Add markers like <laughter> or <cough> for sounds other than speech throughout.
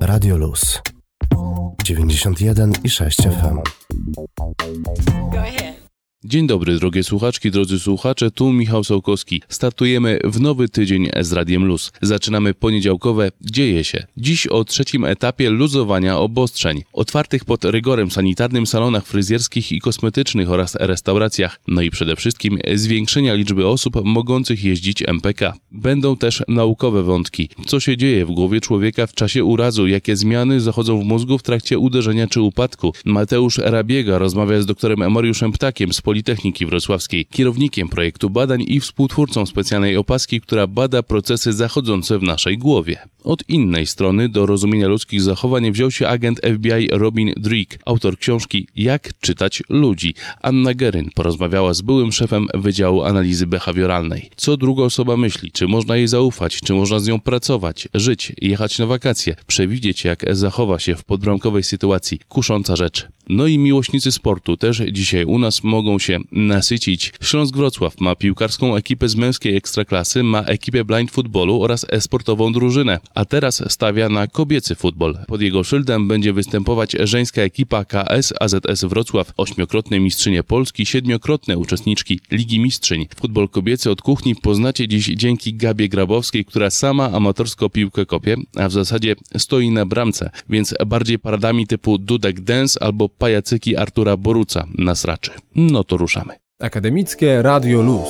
Radio Luz 91 i 6 FM. Go ahead. Dzień dobry, drogie słuchaczki, drodzy słuchacze, tu Michał Sołkowski. Startujemy w nowy tydzień z Radiem Luz. Zaczynamy poniedziałkowe Dzieje się. Dziś o trzecim etapie luzowania obostrzeń, otwartych pod rygorem sanitarnym salonach fryzjerskich i kosmetycznych oraz restauracjach, no i przede wszystkim zwiększenia liczby osób mogących jeździć MPK. Będą też naukowe wątki. Co się dzieje w głowie człowieka w czasie urazu, jakie zmiany zachodzą w mózgu w trakcie uderzenia czy upadku. Mateusz Rabiega rozmawia z doktorem Mariuszem Ptakiem z Politechniki Wrocławskiej, kierownikiem projektu badań i współtwórcą specjalnej opaski, która bada procesy zachodzące w naszej głowie. Od innej strony do rozumienia ludzkich zachowań wziął się agent FBI Robin Drake, autor książki Jak czytać ludzi. Anna Geryn porozmawiała z byłym szefem Wydziału Analizy Behawioralnej. Co druga osoba myśli, czy można jej zaufać, czy można z nią pracować, żyć, jechać na wakacje, przewidzieć jak zachowa się w podbramkowej sytuacji. Kusząca rzecz. No i miłośnicy sportu też dzisiaj u nas mogą się nasycić. Śląsk Wrocław ma piłkarską ekipę z męskiej ekstraklasy, ma ekipę blind footballu oraz e-sportową drużynę, a teraz stawia na kobiecy futbol. Pod jego szyldem będzie występować żeńska ekipa KS AZS Wrocław, ośmiokrotne mistrzynie Polski, siedmiokrotne uczestniczki Ligi Mistrzyń. Futbol kobiecy od kuchni poznacie dziś dzięki Gabie Grabowskiej, która sama amatorsko piłkę kopie, a w zasadzie stoi na bramce, więc bardziej paradami typu Dudek Dance albo pajacyki Artura Boruca nas raczy. No to ruszamy. Akademickie Radio Luz.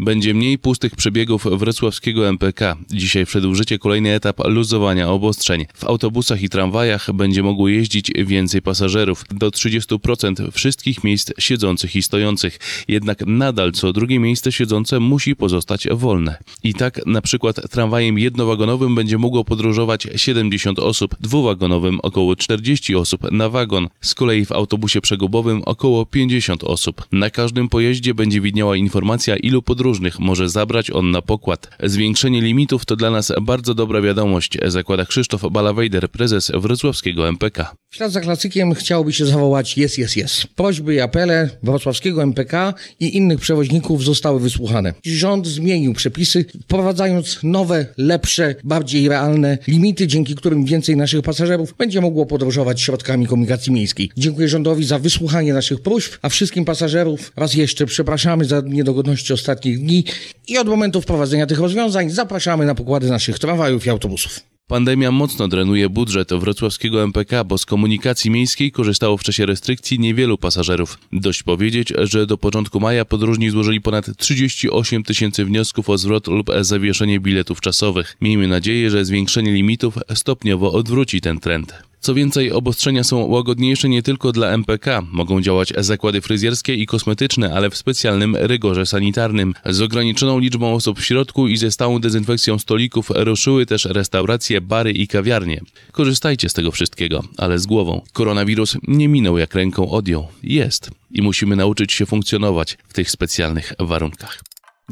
Będzie mniej pustych przebiegów wrocławskiego MPK. Dzisiaj wszedł w życie kolejny etap luzowania obostrzeń. W autobusach i tramwajach będzie mogło jeździć więcej pasażerów, do 30% wszystkich miejsc siedzących i stojących. Jednak nadal co drugie miejsce siedzące musi pozostać wolne. I tak na przykład tramwajem jednowagonowym będzie mogło podróżować 70 osób, dwuwagonowym około 40 osób na wagon. Z kolei w autobusie przegubowym około 50 osób. Na każdym pojeździe będzie widniała informacja ilu podróżnych może zabrać on na pokład. Zwiększenie limitów to dla nas bardzo dobra wiadomość, zakłada Krzysztof Balawejder, prezes wrocławskiego MPK. W ślad za klasykiem chciałoby się zawołać jest, jest, jest. Prośby i apele wrocławskiego MPK i innych przewoźników zostały wysłuchane. Rząd zmienił przepisy, wprowadzając nowe, lepsze, bardziej realne limity, dzięki którym więcej naszych pasażerów będzie mogło podróżować środkami komunikacji miejskiej. Dziękuję rządowi za wysłuchanie naszych próśb, a wszystkim pasażerów raz jeszcze przepraszamy za niedogodności ostatnich dni i od momentu wprowadzenia tych rozwiązań zapraszamy na pokłady naszych tramwajów i autobusów. Pandemia mocno drenuje budżet wrocławskiego MPK, bo z komunikacji miejskiej korzystało w czasie restrykcji niewielu pasażerów. Dość powiedzieć, że do początku maja podróżni złożyli ponad 38 tysięcy wniosków o zwrot lub zawieszenie biletów czasowych. Miejmy nadzieję, że zwiększenie limitów stopniowo odwróci ten trend. Co więcej, obostrzenia są łagodniejsze nie tylko dla MPK. Mogą działać zakłady fryzjerskie i kosmetyczne, ale w specjalnym rygorze sanitarnym. Z ograniczoną liczbą osób w środku i ze stałą dezynfekcją stolików ruszyły też restauracje, bary i kawiarnie. Korzystajcie z tego wszystkiego, ale z głową. Koronawirus nie minął jak ręką odjął. Jest. I musimy nauczyć się funkcjonować w tych specjalnych warunkach.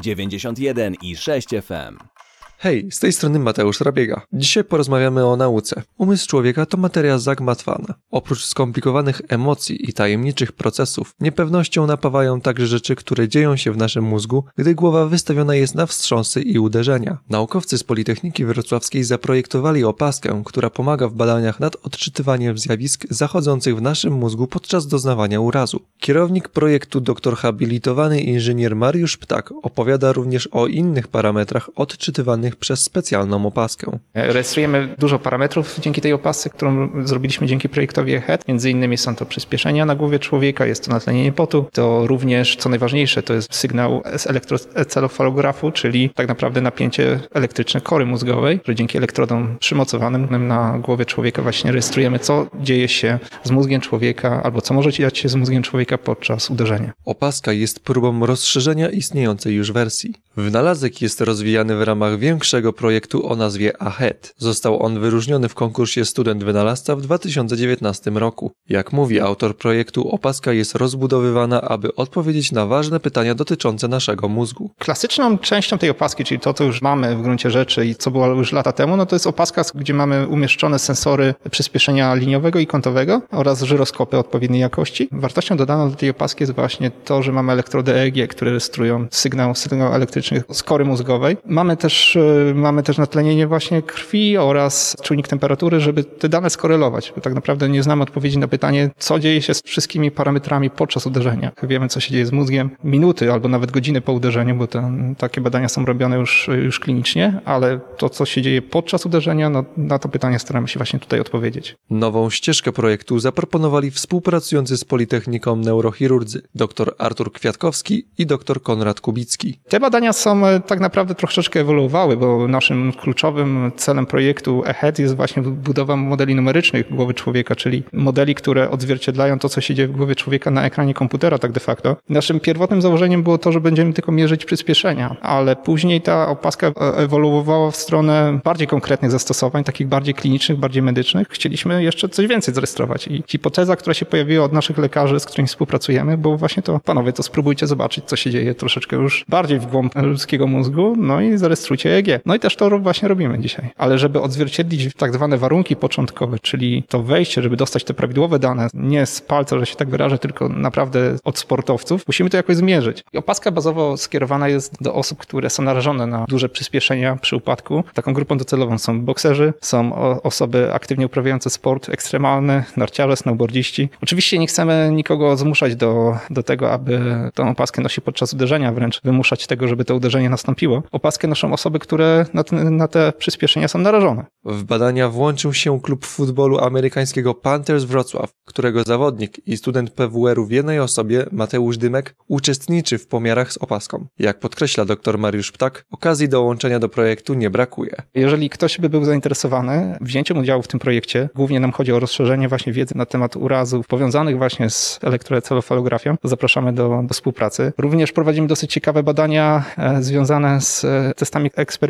91 i 6 FM. Hej, z tej strony Mateusz Rabiega. Dzisiaj porozmawiamy o nauce. Umysł człowieka to materia zagmatwana. Oprócz skomplikowanych emocji i tajemniczych procesów, niepewnością napawają także rzeczy, które dzieją się w naszym mózgu, gdy głowa wystawiona jest na wstrząsy i uderzenia. Naukowcy z Politechniki Wrocławskiej zaprojektowali opaskę, która pomaga w badaniach nad odczytywaniem zjawisk zachodzących w naszym mózgu podczas doznawania urazu. Kierownik projektu dr habilitowany inżynier Mariusz Ptak opowiada również o innych parametrach odczytywanych przez specjalną opaskę. Rejestrujemy dużo parametrów dzięki tej opasce, którą zrobiliśmy dzięki projektowi EHEAD. Między innymi są to przyspieszenia na głowie człowieka, jest to natlenienie potu. To również, co najważniejsze, to jest sygnał z elektroencefalografu, czyli tak naprawdę napięcie elektryczne kory mózgowej, że dzięki elektrodom przymocowanym na głowie człowieka właśnie rejestrujemy, co dzieje się z mózgiem człowieka, albo co może dziać się z mózgiem człowieka podczas uderzenia. Opaska jest próbą rozszerzenia istniejącej już wersji. Wynalazek jest rozwijany w ramach większego projektu o nazwie AHEAD. Został on wyróżniony w konkursie Student Wynalazca w 2019 roku. Jak mówi autor projektu, opaska jest rozbudowywana, aby odpowiedzieć na ważne pytania dotyczące naszego mózgu. Klasyczną częścią tej opaski, czyli to, co już mamy w gruncie rzeczy i co było już lata temu, no to jest opaska, gdzie mamy umieszczone sensory przyspieszenia liniowego i kątowego oraz żyroskopy odpowiedniej jakości. Wartością dodaną do tej opaski jest właśnie to, że mamy elektrody EEG, które rejestrują sygnał, sygnał elektryczny z kory mózgowej. Mamy też y, mamy też natlenienie właśnie krwi oraz czujnik temperatury, żeby te dane skorelować. Bo tak naprawdę nie znamy odpowiedzi na pytanie, co dzieje się z wszystkimi parametrami podczas uderzenia. Wiemy, co się dzieje z mózgiem minuty albo nawet godziny po uderzeniu, bo te, takie badania są robione już, już klinicznie, ale to, co się dzieje podczas uderzenia, no, na to pytanie staramy się właśnie tutaj odpowiedzieć. Nową ścieżkę projektu zaproponowali współpracujący z Politechniką neurochirurdzy dr Artur Kwiatkowski i dr Konrad Kubicki. Te badania są e, tak naprawdę troszeczkę ewoluowały, bo naszym kluczowym celem projektu EHED jest właśnie budowa modeli numerycznych głowy człowieka, czyli modeli, które odzwierciedlają to, co się dzieje w głowie człowieka na ekranie komputera tak de facto. Naszym pierwotnym założeniem było to, że będziemy tylko mierzyć przyspieszenia, ale później ta opaska e, ewoluowała w stronę bardziej konkretnych zastosowań, takich bardziej klinicznych, bardziej medycznych. Chcieliśmy jeszcze coś więcej zarejestrować i hipoteza, która się pojawiła od naszych lekarzy, z którymi współpracujemy, było właśnie to, panowie, to spróbujcie zobaczyć, co się dzieje troszeczkę już bardziej w głąb ludzkiego mózgu, no i zarejestrujcie EEG. No i też to właśnie robimy dzisiaj. Ale żeby odzwierciedlić tak zwane warunki początkowe, czyli to wejście, żeby dostać te prawidłowe dane, nie z palca, że się tak wyrażę, tylko naprawdę od sportowców, musimy to jakoś zmierzyć. I opaska bazowo skierowana jest do osób, które są narażone na duże przyspieszenia przy upadku. Taką grupą docelową są bokserzy, są osoby aktywnie uprawiające sport ekstremalny, narciarze, snowboardziści. Oczywiście nie chcemy nikogo zmuszać do, do tego, aby tą opaskę nosić podczas uderzenia, wręcz wymuszać tego, żeby to uderzenie nastąpiło. Opaskę noszą osoby, które na te, na te przyspieszenia są narażone. W badania włączył się klub futbolu amerykańskiego Panthers Wrocław, którego zawodnik i student PWR-u w jednej osobie, Mateusz Dymek, uczestniczy w pomiarach z opaską. Jak podkreśla dr Mariusz Ptak, okazji dołączenia do projektu nie brakuje. Jeżeli ktoś by był zainteresowany wzięciem udziału w tym projekcie, głównie nam chodzi o rozszerzenie właśnie wiedzy na temat urazów powiązanych właśnie z elektroencefalografią, zapraszamy do, do współpracy. Również prowadzimy dosyć ciekawe badania e, związane z e, testami eksperymentalnymi,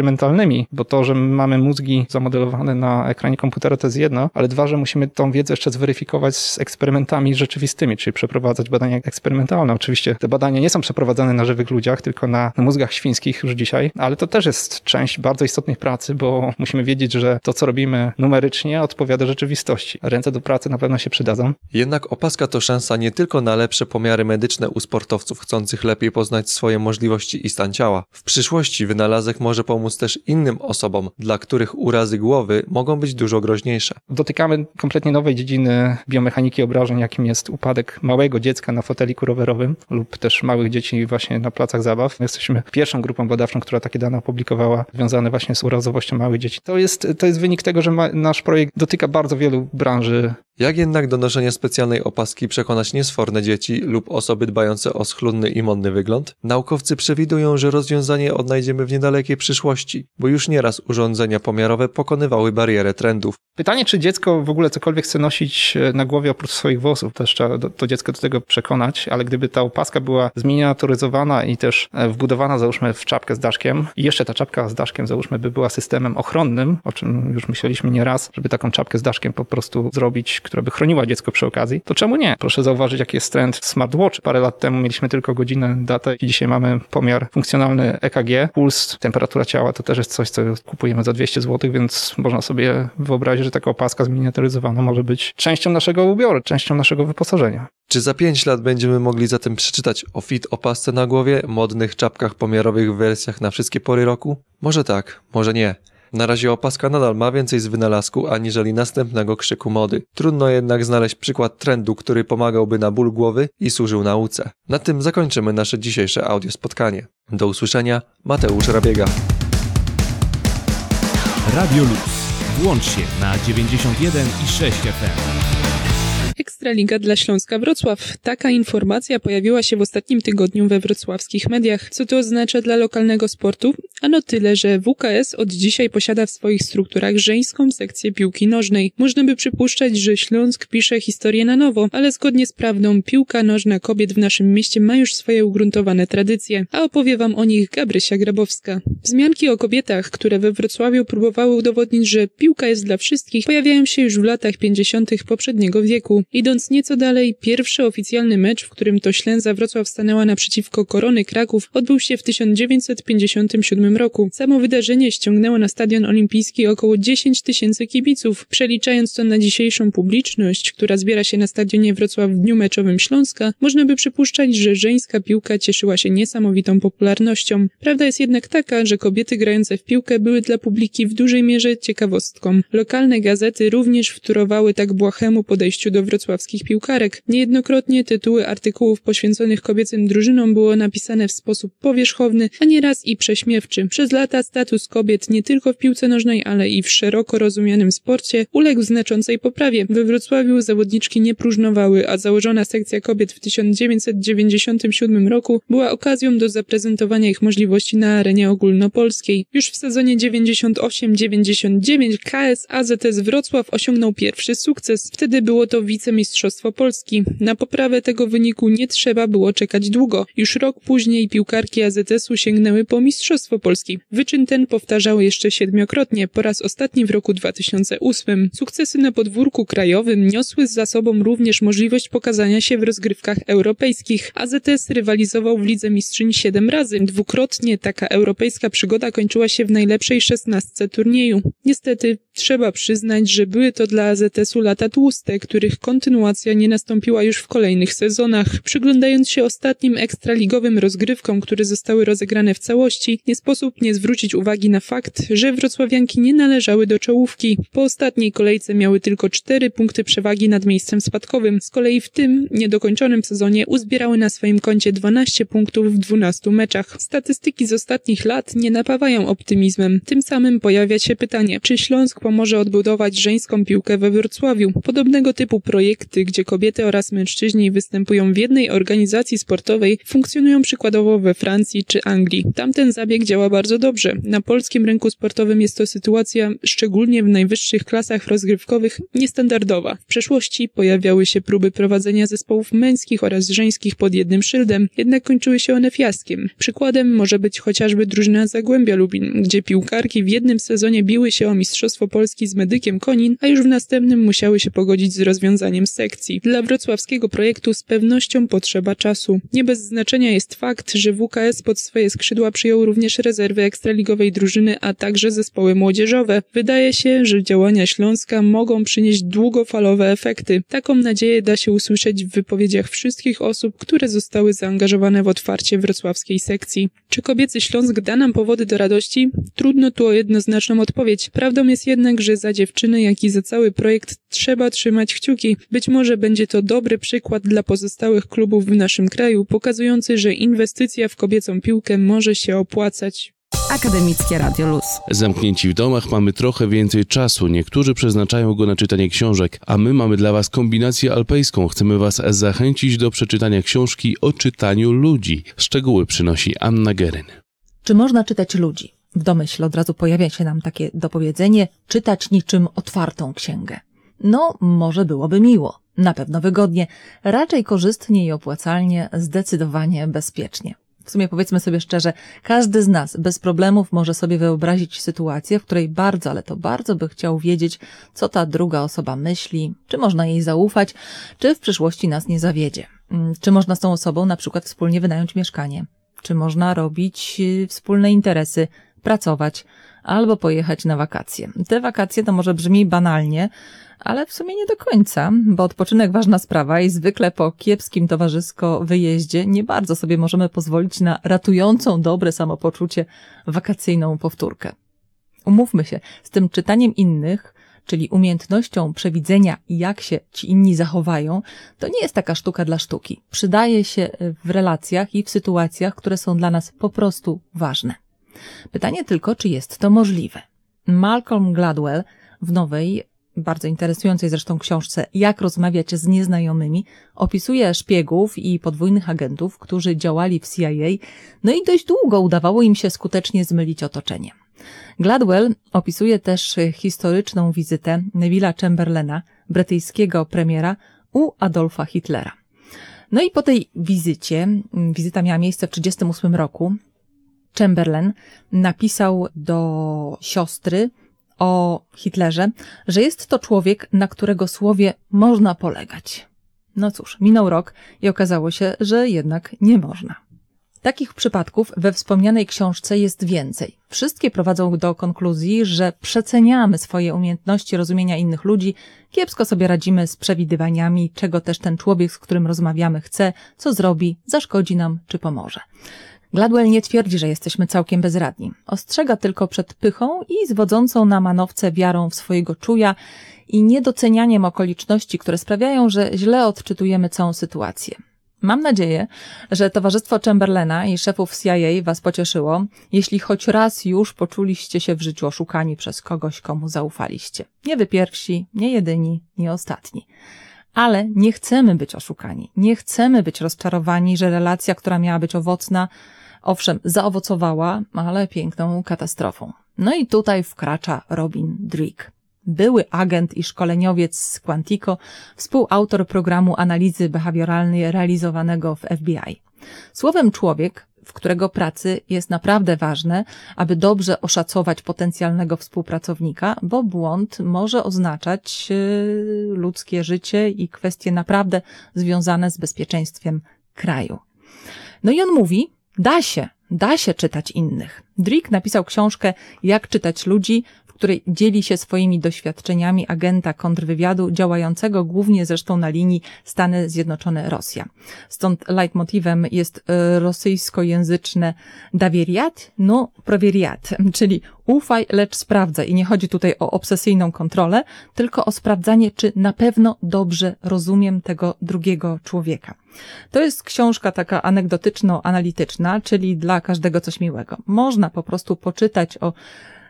bo to, że mamy mózgi zamodelowane na ekranie komputera to jest jedno, ale dwa, że musimy tą wiedzę jeszcze zweryfikować z eksperymentami rzeczywistymi, czyli przeprowadzać badania eksperymentalne. Oczywiście te badania nie są przeprowadzane na żywych ludziach, tylko na, na mózgach świńskich już dzisiaj, ale to też jest część bardzo istotnej pracy, bo musimy wiedzieć, że to, co robimy numerycznie, odpowiada rzeczywistości. Ręce do pracy na pewno się przydadzą. Jednak opaska to szansa nie tylko na lepsze pomiary medyczne u sportowców chcących lepiej poznać swoje możliwości i stan ciała. W przyszłości wynalazek może pomóc też innym osobom, dla których urazy głowy mogą być dużo groźniejsze. Dotykamy kompletnie nowej dziedziny biomechaniki obrażeń, jakim jest upadek małego dziecka na foteliku rowerowym lub też małych dzieci właśnie na placach zabaw. Jesteśmy pierwszą grupą badawczą, która takie dane opublikowała, związane właśnie z urazowością małych dzieci. To jest, to jest wynik tego, że ma, nasz projekt dotyka bardzo wielu branży jak jednak do noszenia specjalnej opaski przekonać niesforne dzieci lub osoby dbające o schludny i modny wygląd? Naukowcy przewidują, że rozwiązanie odnajdziemy w niedalekiej przyszłości, bo już nieraz urządzenia pomiarowe pokonywały barierę trendów. Pytanie, czy dziecko w ogóle cokolwiek chce nosić e, na głowie oprócz swoich włosów, też trzeba to dziecko do tego przekonać, ale gdyby ta opaska była zminiaturyzowana i też e, wbudowana, załóżmy, w czapkę z daszkiem i jeszcze ta czapka z daszkiem, załóżmy, by była systemem ochronnym, o czym już myśleliśmy nieraz, żeby taką czapkę z daszkiem po prostu zrobić, która by chroniła dziecko przy okazji, to czemu nie? Proszę zauważyć, jaki jest trend smartwatch. Parę lat temu mieliśmy tylko godzinę, datę i dzisiaj mamy pomiar funkcjonalny EKG, puls, temperatura ciała, to też jest coś, co kupujemy za 200 zł, więc można sobie wyobrazić, że taka opaska zminiaturyzowana może być częścią naszego ubioru, częścią naszego wyposażenia. Czy za 5 lat będziemy mogli zatem przeczytać o fit opasce na głowie, modnych czapkach pomiarowych w wersjach na wszystkie pory roku? Może tak, może nie. Na razie opaska nadal ma więcej z wynalazku aniżeli następnego krzyku mody. Trudno jednak znaleźć przykład trendu, który pomagałby na ból głowy i służył nauce. Na tym zakończymy nasze dzisiejsze audio spotkanie. Do usłyszenia, Mateusz Rabiega. Radio Luz. Włącz się na 91 i 6 FM. Ekstraliga dla Śląska Wrocław. Taka informacja pojawiła się w ostatnim tygodniu we wrocławskich mediach. Co to oznacza dla lokalnego sportu? Ano tyle, że WKS od dzisiaj posiada w swoich strukturach żeńską sekcję piłki nożnej. Można by przypuszczać, że Śląsk pisze historię na nowo, ale zgodnie z prawdą piłka nożna kobiet w naszym mieście ma już swoje ugruntowane tradycje, a opowie wam o nich Gabrysia Grabowska. Wzmianki o kobietach, które we Wrocławiu próbowały udowodnić, że piłka jest dla wszystkich, pojawiają się już w latach 50. poprzedniego wieku i do Idąc nieco dalej, pierwszy oficjalny mecz, w którym to Ślęza Wrocław stanęła naprzeciwko Korony Kraków, odbył się w 1957 roku. Samo wydarzenie ściągnęło na Stadion Olimpijski około 10 tysięcy kibiców. Przeliczając to na dzisiejszą publiczność, która zbiera się na Stadionie Wrocław w dniu meczowym Śląska, można by przypuszczać, że żeńska piłka cieszyła się niesamowitą popularnością. Prawda jest jednak taka, że kobiety grające w piłkę były dla publiki w dużej mierze ciekawostką. Lokalne gazety również wtórowały tak błahemu podejściu do wrocławskich piłkarek. Niejednokrotnie tytuły artykułów poświęconych kobiecym drużynom było napisane w sposób powierzchowny, a nieraz i prześmiewczy. Przez lata status kobiet nie tylko w piłce nożnej, ale i w szeroko rozumianym sporcie uległ znaczącej poprawie. We Wrocławiu zawodniczki nie próżnowały, a założona sekcja kobiet w 1997 roku była okazją do zaprezentowania ich możliwości na arenie ogólnopolskiej. Już w sezonie 98-99 KS AZS Wrocław osiągnął pierwszy sukces. Wtedy było to wicemistrzostwo Polski. Na poprawę tego wyniku nie trzeba było czekać długo. Już rok później piłkarki AZS-u sięgnęły po Mistrzostwo Polski. Wyczyn ten powtarzały jeszcze siedmiokrotnie, po raz ostatni w roku 2008. Sukcesy na podwórku krajowym niosły za sobą również możliwość pokazania się w rozgrywkach europejskich. AZS rywalizował w Lidze Mistrzyń siedem razy. Dwukrotnie taka europejska przygoda kończyła się w najlepszej szesnastce turnieju. Niestety trzeba przyznać, że były to dla AZS-u lata tłuste, których kontynuacja nie nastąpiła już w kolejnych sezonach. Przyglądając się ostatnim ekstraligowym rozgrywkom, które zostały rozegrane w całości, nie sposób nie zwrócić uwagi na fakt, że wrocławianki nie należały do czołówki. Po ostatniej kolejce miały tylko cztery punkty przewagi nad miejscem spadkowym. Z kolei w tym niedokończonym sezonie uzbierały na swoim koncie 12 punktów w 12 meczach. Statystyki z ostatnich lat nie napawają optymizmem. Tym samym pojawia się pytanie, czy Śląsk pomoże odbudować żeńską piłkę we Wrocławiu? Podobnego typu projekty, gdzie kobiety oraz mężczyźni występują w jednej organizacji sportowej, funkcjonują przykładowo we Francji czy Anglii. Tamten zabieg działa bardzo dobrze. Na polskim rynku sportowym jest to sytuacja, szczególnie w najwyższych klasach rozgrywkowych, niestandardowa. W przeszłości pojawiały się próby prowadzenia zespołów męskich oraz żeńskich pod jednym szyldem, jednak kończyły się one fiaskiem. Przykładem może być chociażby drużyna Zagłębia Lubin, gdzie piłkarki w jednym sezonie biły się o Mistrzostwo Polski z Medykiem Konin, a już w następnym musiały się pogodzić z rozwiązaniem sekcji. Dla wrocławskiego projektu z pewnością potrzeba czasu. Nie bez znaczenia jest fakt, że WKS pod swoje skrzydła przyjął również rezerwy ekstraligowej drużyny, a także zespoły młodzieżowe. Wydaje się, że działania Śląska mogą przynieść długofalowe efekty. Taką nadzieję da się usłyszeć w wypowiedziach wszystkich osób, które zostały zaangażowane w otwarcie wrocławskiej sekcji. Czy kobiecy Śląsk da nam powody do radości? Trudno tu o jednoznaczną odpowiedź. Prawdą jest jednak, że za dziewczyny, jak i za cały projekt trzeba trzymać kciuki. Być może będzie to dobry przykład dla pozostałych klubów w naszym kraju, pokazujący, że inwestycja w kobiecą piłkę może się opłacać. Akademickie Radio Luz. Zamknięci w domach mamy trochę więcej czasu. Niektórzy przeznaczają go na czytanie książek, a my mamy dla Was kombinację alpejską. Chcemy Was zachęcić do przeczytania książki o czytaniu ludzi. Szczegóły przynosi Anna Geryn. Czy można czytać ludzi? W domyśle od razu pojawia się nam takie dopowiedzenie czytać niczym otwartą księgę. No, może byłoby miło, na pewno wygodnie, raczej korzystnie i opłacalnie, zdecydowanie bezpiecznie. W sumie powiedzmy sobie szczerze, każdy z nas bez problemów może sobie wyobrazić sytuację, w której bardzo, ale to bardzo by chciał wiedzieć, co ta druga osoba myśli, czy można jej zaufać, czy w przyszłości nas nie zawiedzie. Czy można z tą osobą na przykład wspólnie wynająć mieszkanie, czy można robić wspólne interesy, pracować albo pojechać na wakacje. Te wakacje to może brzmi banalnie, ale w sumie nie do końca, bo odpoczynek ważna sprawa i zwykle po kiepskim towarzysko wyjeździe nie bardzo sobie możemy pozwolić na ratującą dobre samopoczucie wakacyjną powtórkę. Umówmy się, z tym czytaniem innych, czyli umiejętnością przewidzenia, jak się ci inni zachowają, to nie jest taka sztuka dla sztuki. Przydaje się w relacjach i w sytuacjach, które są dla nas po prostu ważne. Pytanie tylko, czy jest to możliwe. Malcolm Gladwell w nowej, bardzo interesującej zresztą książce Jak rozmawiać z nieznajomymi, opisuje szpiegów i podwójnych agentów, którzy działali w CIA, no i dość długo udawało im się skutecznie zmylić otoczenie. Gladwell opisuje też historyczną wizytę Neville'a Chamberlaina, brytyjskiego premiera, u Adolfa Hitlera. No i po tej wizycie, wizyta miała miejsce w 1938 roku, Chamberlain napisał do siostry o Hitlerze, że jest to człowiek, na którego słowie można polegać. No cóż, minął rok i okazało się, że jednak nie można. Takich przypadków we wspomnianej książce jest więcej. Wszystkie prowadzą do konkluzji, że przeceniamy swoje umiejętności rozumienia innych ludzi, kiepsko sobie radzimy z przewidywaniami, czego też ten człowiek, z którym rozmawiamy, chce, co zrobi, zaszkodzi nam czy pomoże. Gladwell nie twierdzi, że jesteśmy całkiem bezradni. Ostrzega tylko przed pychą i zwodzącą na manowce wiarą w swojego czuja i niedocenianiem okoliczności, które sprawiają, że źle odczytujemy całą sytuację. Mam nadzieję, że Towarzystwo Chamberlaina i szefów CIA Was pocieszyło, jeśli choć raz już poczuliście się w życiu oszukani przez kogoś, komu zaufaliście. Nie wy pierwsi, nie jedyni, nie ostatni. Ale nie chcemy być oszukani. Nie chcemy być rozczarowani, że relacja, która miała być owocna, owszem, zaowocowała, ale piękną katastrofą. No i tutaj wkracza Robin Drake były agent i szkoleniowiec z Quantico, współautor programu analizy behawioralnej realizowanego w FBI. Słowem człowiek, w którego pracy jest naprawdę ważne, aby dobrze oszacować potencjalnego współpracownika, bo błąd może oznaczać e, ludzkie życie i kwestie naprawdę związane z bezpieczeństwem kraju. No i on mówi, da się, da się czytać innych. Drick napisał książkę Jak czytać ludzi, której dzieli się swoimi doświadczeniami agenta kontrwywiadu działającego głównie zresztą na linii Stany Zjednoczone-Rosja. Stąd leitmotivem jest e, rosyjskojęzyczne dawiriat, no proviriat, <laughs> czyli ufaj, lecz sprawdzaj. I nie chodzi tutaj o obsesyjną kontrolę, tylko o sprawdzanie, czy na pewno dobrze rozumiem tego drugiego człowieka. To jest książka taka anegdotyczno-analityczna, czyli dla każdego coś miłego. Można po prostu poczytać o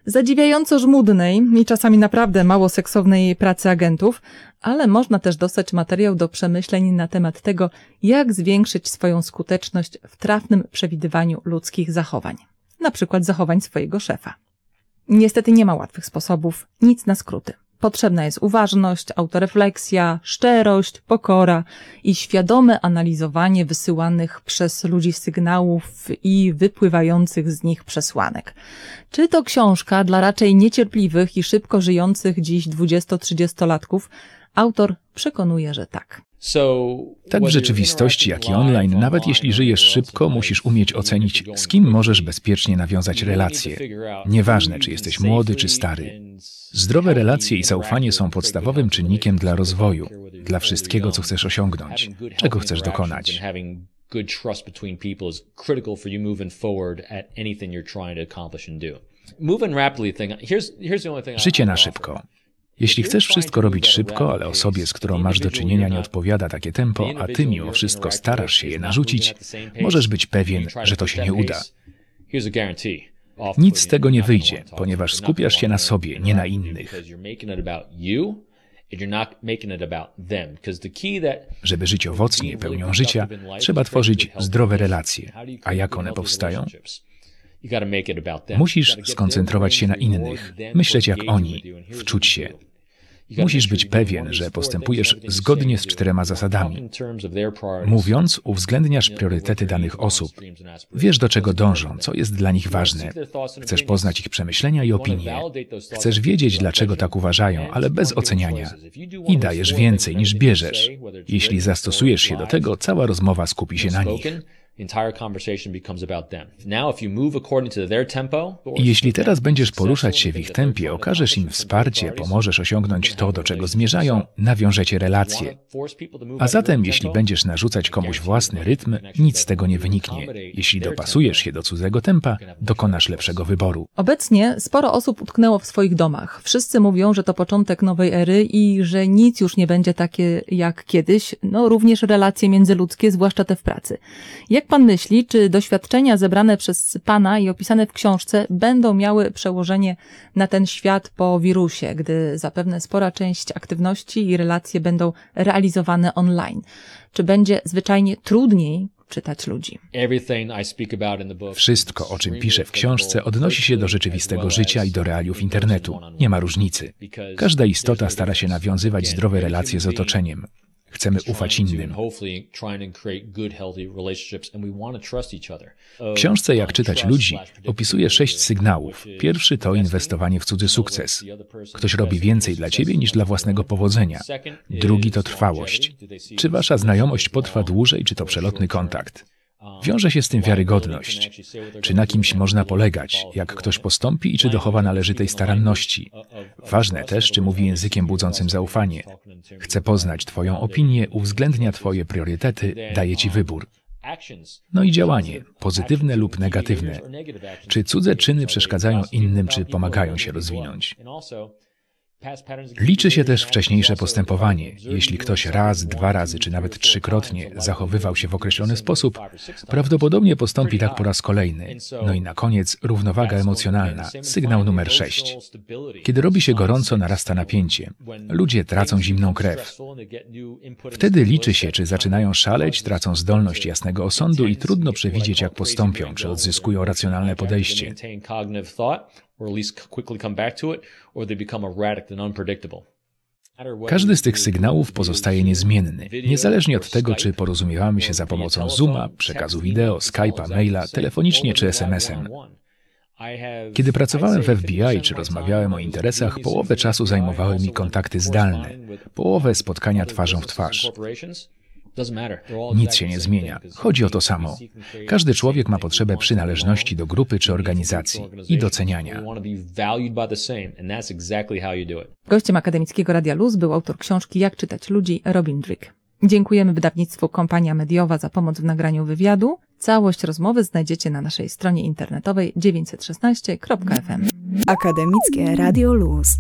zadziwiająco żmudnej i czasami naprawdę mało seksownej pracy agentów, ale można też dostać materiał do przemyśleń na temat tego, jak zwiększyć swoją skuteczność w trafnym przewidywaniu ludzkich zachowań, na przykład zachowań swojego szefa. Niestety nie ma łatwych sposobów, nic na skróty. Potrzebna jest uważność, autorefleksja, szczerość, pokora i świadome analizowanie wysyłanych przez ludzi sygnałów i wypływających z nich przesłanek. Czy to książka dla raczej niecierpliwych i szybko żyjących dziś 20-30-latków? Autor przekonuje, że tak. Tak w rzeczywistości, jak i online, nawet jeśli żyjesz szybko, musisz umieć ocenić, z kim możesz bezpiecznie nawiązać relacje. Nieważne, czy jesteś młody, czy stary. Zdrowe relacje i zaufanie są podstawowym czynnikiem dla rozwoju, dla wszystkiego, co chcesz osiągnąć, czego chcesz dokonać. Życie na szybko. Jeśli chcesz wszystko robić szybko, ale osobie, z którą masz do czynienia, nie odpowiada takie tempo, a ty mimo wszystko starasz się je narzucić, możesz być pewien, że to się nie uda. Nic z tego nie wyjdzie, ponieważ skupiasz się na sobie, nie na innych. Żeby żyć owocnie, pełnią życia, trzeba tworzyć zdrowe relacje. A jak one powstają? Musisz skoncentrować się na innych, myśleć jak oni, wczuć się. Musisz być pewien, że postępujesz zgodnie z czterema zasadami. Mówiąc, uwzględniasz priorytety danych osób. Wiesz, do czego dążą, co jest dla nich ważne. Chcesz poznać ich przemyślenia i opinie. Chcesz wiedzieć, dlaczego tak uważają, ale bez oceniania. I dajesz więcej niż bierzesz. Jeśli zastosujesz się do tego, cała rozmowa skupi się na nich. I jeśli teraz będziesz poruszać się w ich tempie, okażesz im wsparcie, pomożesz osiągnąć to, do czego zmierzają, nawiążecie relacje. A zatem, jeśli będziesz narzucać komuś własny rytm, nic z tego nie wyniknie. Jeśli dopasujesz się do cudzego tempa, dokonasz lepszego wyboru. Obecnie sporo osób utknęło w swoich domach. Wszyscy mówią, że to początek nowej ery i że nic już nie będzie takie jak kiedyś, no również relacje międzyludzkie, zwłaszcza te w pracy. Jak jak pan myśli, czy doświadczenia zebrane przez pana i opisane w książce będą miały przełożenie na ten świat po wirusie, gdy zapewne spora część aktywności i relacje będą realizowane online? Czy będzie zwyczajnie trudniej czytać ludzi. Wszystko, o czym piszę w książce, odnosi się do rzeczywistego życia i do realiów internetu. Nie ma różnicy. Każda istota stara się nawiązywać zdrowe relacje z otoczeniem. Chcemy ufać innym. W książce Jak czytać ludzi opisuje sześć sygnałów. Pierwszy to inwestowanie w cudzy sukces. Ktoś robi więcej dla ciebie niż dla własnego powodzenia. Drugi to trwałość. Czy wasza znajomość potrwa dłużej, czy to przelotny kontakt? Wiąże się z tym wiarygodność. Czy na kimś można polegać, jak ktoś postąpi i czy dochowa należytej staranności. Ważne też, czy mówi językiem budzącym zaufanie. Chce poznać Twoją opinię, uwzględnia Twoje priorytety, daje Ci wybór. No i działanie, pozytywne lub negatywne. Czy cudze czyny przeszkadzają innym, czy pomagają się rozwinąć? Liczy się też wcześniejsze postępowanie. Jeśli ktoś raz, dwa razy czy nawet trzykrotnie zachowywał się w określony sposób, prawdopodobnie postąpi tak po raz kolejny. No i na koniec równowaga emocjonalna, sygnał numer 6. Kiedy robi się gorąco, narasta napięcie. Ludzie tracą zimną krew. Wtedy liczy się, czy zaczynają szaleć, tracą zdolność jasnego osądu i trudno przewidzieć, jak postąpią, czy odzyskują racjonalne podejście. Or at least quickly come back to it, or they become erratic and unpredictable. Każdy z tych sygnałów pozostaje niezmienny, niezależnie od tego, czy porozumiewamy się za pomocą Zooma, przekazu wideo, Skype'a, maila, telefonicznie czy SMS-em. Kiedy pracowałem w FBI czy rozmawiałem o interesach, połowę czasu zajmowały mi kontakty zdalne, połowę spotkania twarzą w twarz. Nic się nie zmienia. Chodzi o to samo. Każdy człowiek ma potrzebę przynależności do grupy czy organizacji i doceniania. Gościem akademickiego Radia Luz był autor książki Jak czytać ludzi Robin Drick. Dziękujemy wydawnictwu Kompania Mediowa za pomoc w nagraniu wywiadu. Całość rozmowy znajdziecie na naszej stronie internetowej 916.fm. Akademickie Radio Luz.